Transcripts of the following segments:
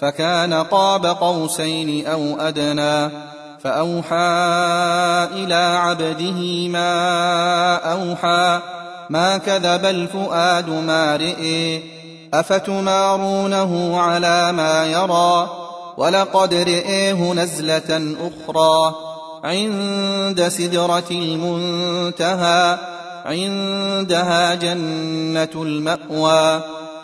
فكان قاب قوسين أو أدنى فأوحى إلى عبده ما أوحى ما كذب الفؤاد ما رئي أفتمارونه على ما يرى ولقد رئيه نزلة أخرى عند سدرة المنتهى عندها جنة المأوى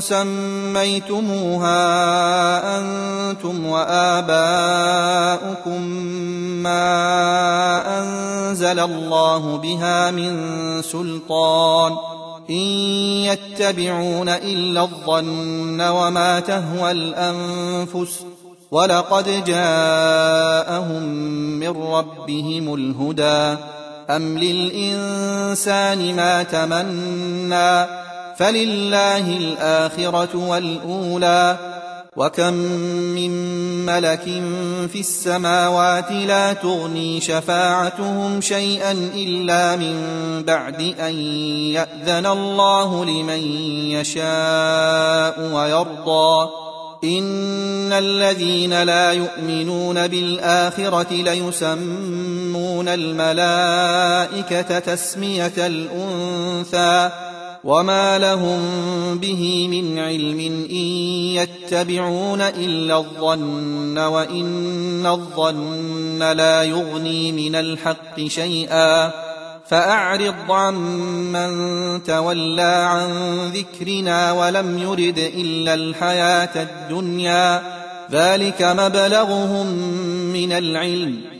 سميتموها أنتم وآباؤكم ما أنزل الله بها من سلطان إن يتبعون إلا الظن وما تهوى الأنفس ولقد جاءهم من ربهم الهدى أم للإنسان ما تمنى فلله الآخرة والأولى وكم من ملك في السماوات لا تغني شفاعتهم شيئا إلا من بعد أن يأذن الله لمن يشاء ويرضى إن الذين لا يؤمنون بالآخرة ليسمون الملائكة تسمية الأنثى وما لهم به من علم إن يتبعون إلا الظن وإن الظن لا يغني من الحق شيئا فأعرض عمن تولى عن ذكرنا ولم يرد إلا الحياة الدنيا ذلك مبلغهم من العلم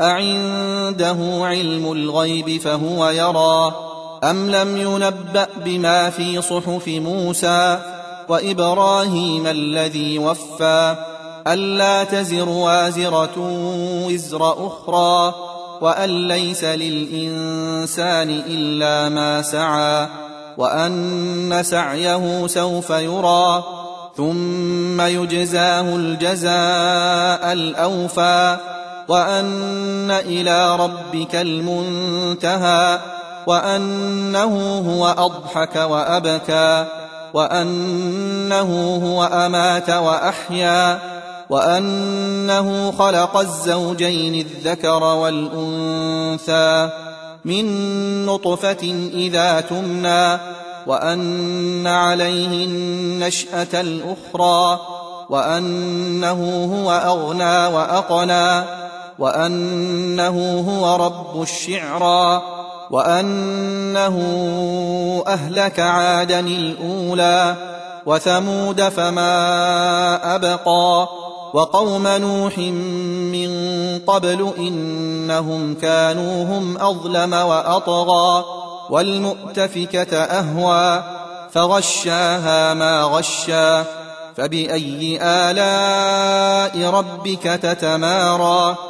أعنده علم الغيب فهو يرى أم لم ينبأ بما في صحف موسى وإبراهيم الذي وفى ألا تزر وازرة وزر أخرى وأن ليس للإنسان إلا ما سعى وأن سعيه سوف يرى ثم يجزاه الجزاء الأوفى وأن إلى ربك المنتهى وأنه هو أضحك وأبكى وأنه هو أمات وأحيا وأنه خلق الزوجين الذكر والأنثى من نطفة إذا تمنى وأن عليه النشأة الأخرى وأنه هو أغنى وأقنى وأنه هو رب الشعرى وأنه أهلك عادا الأولى وثمود فما أبقى وقوم نوح من قبل إنهم كانوا هم أظلم وأطغى والمؤتفكة أهوى فغشاها ما غشا فبأي آلاء ربك تتمارى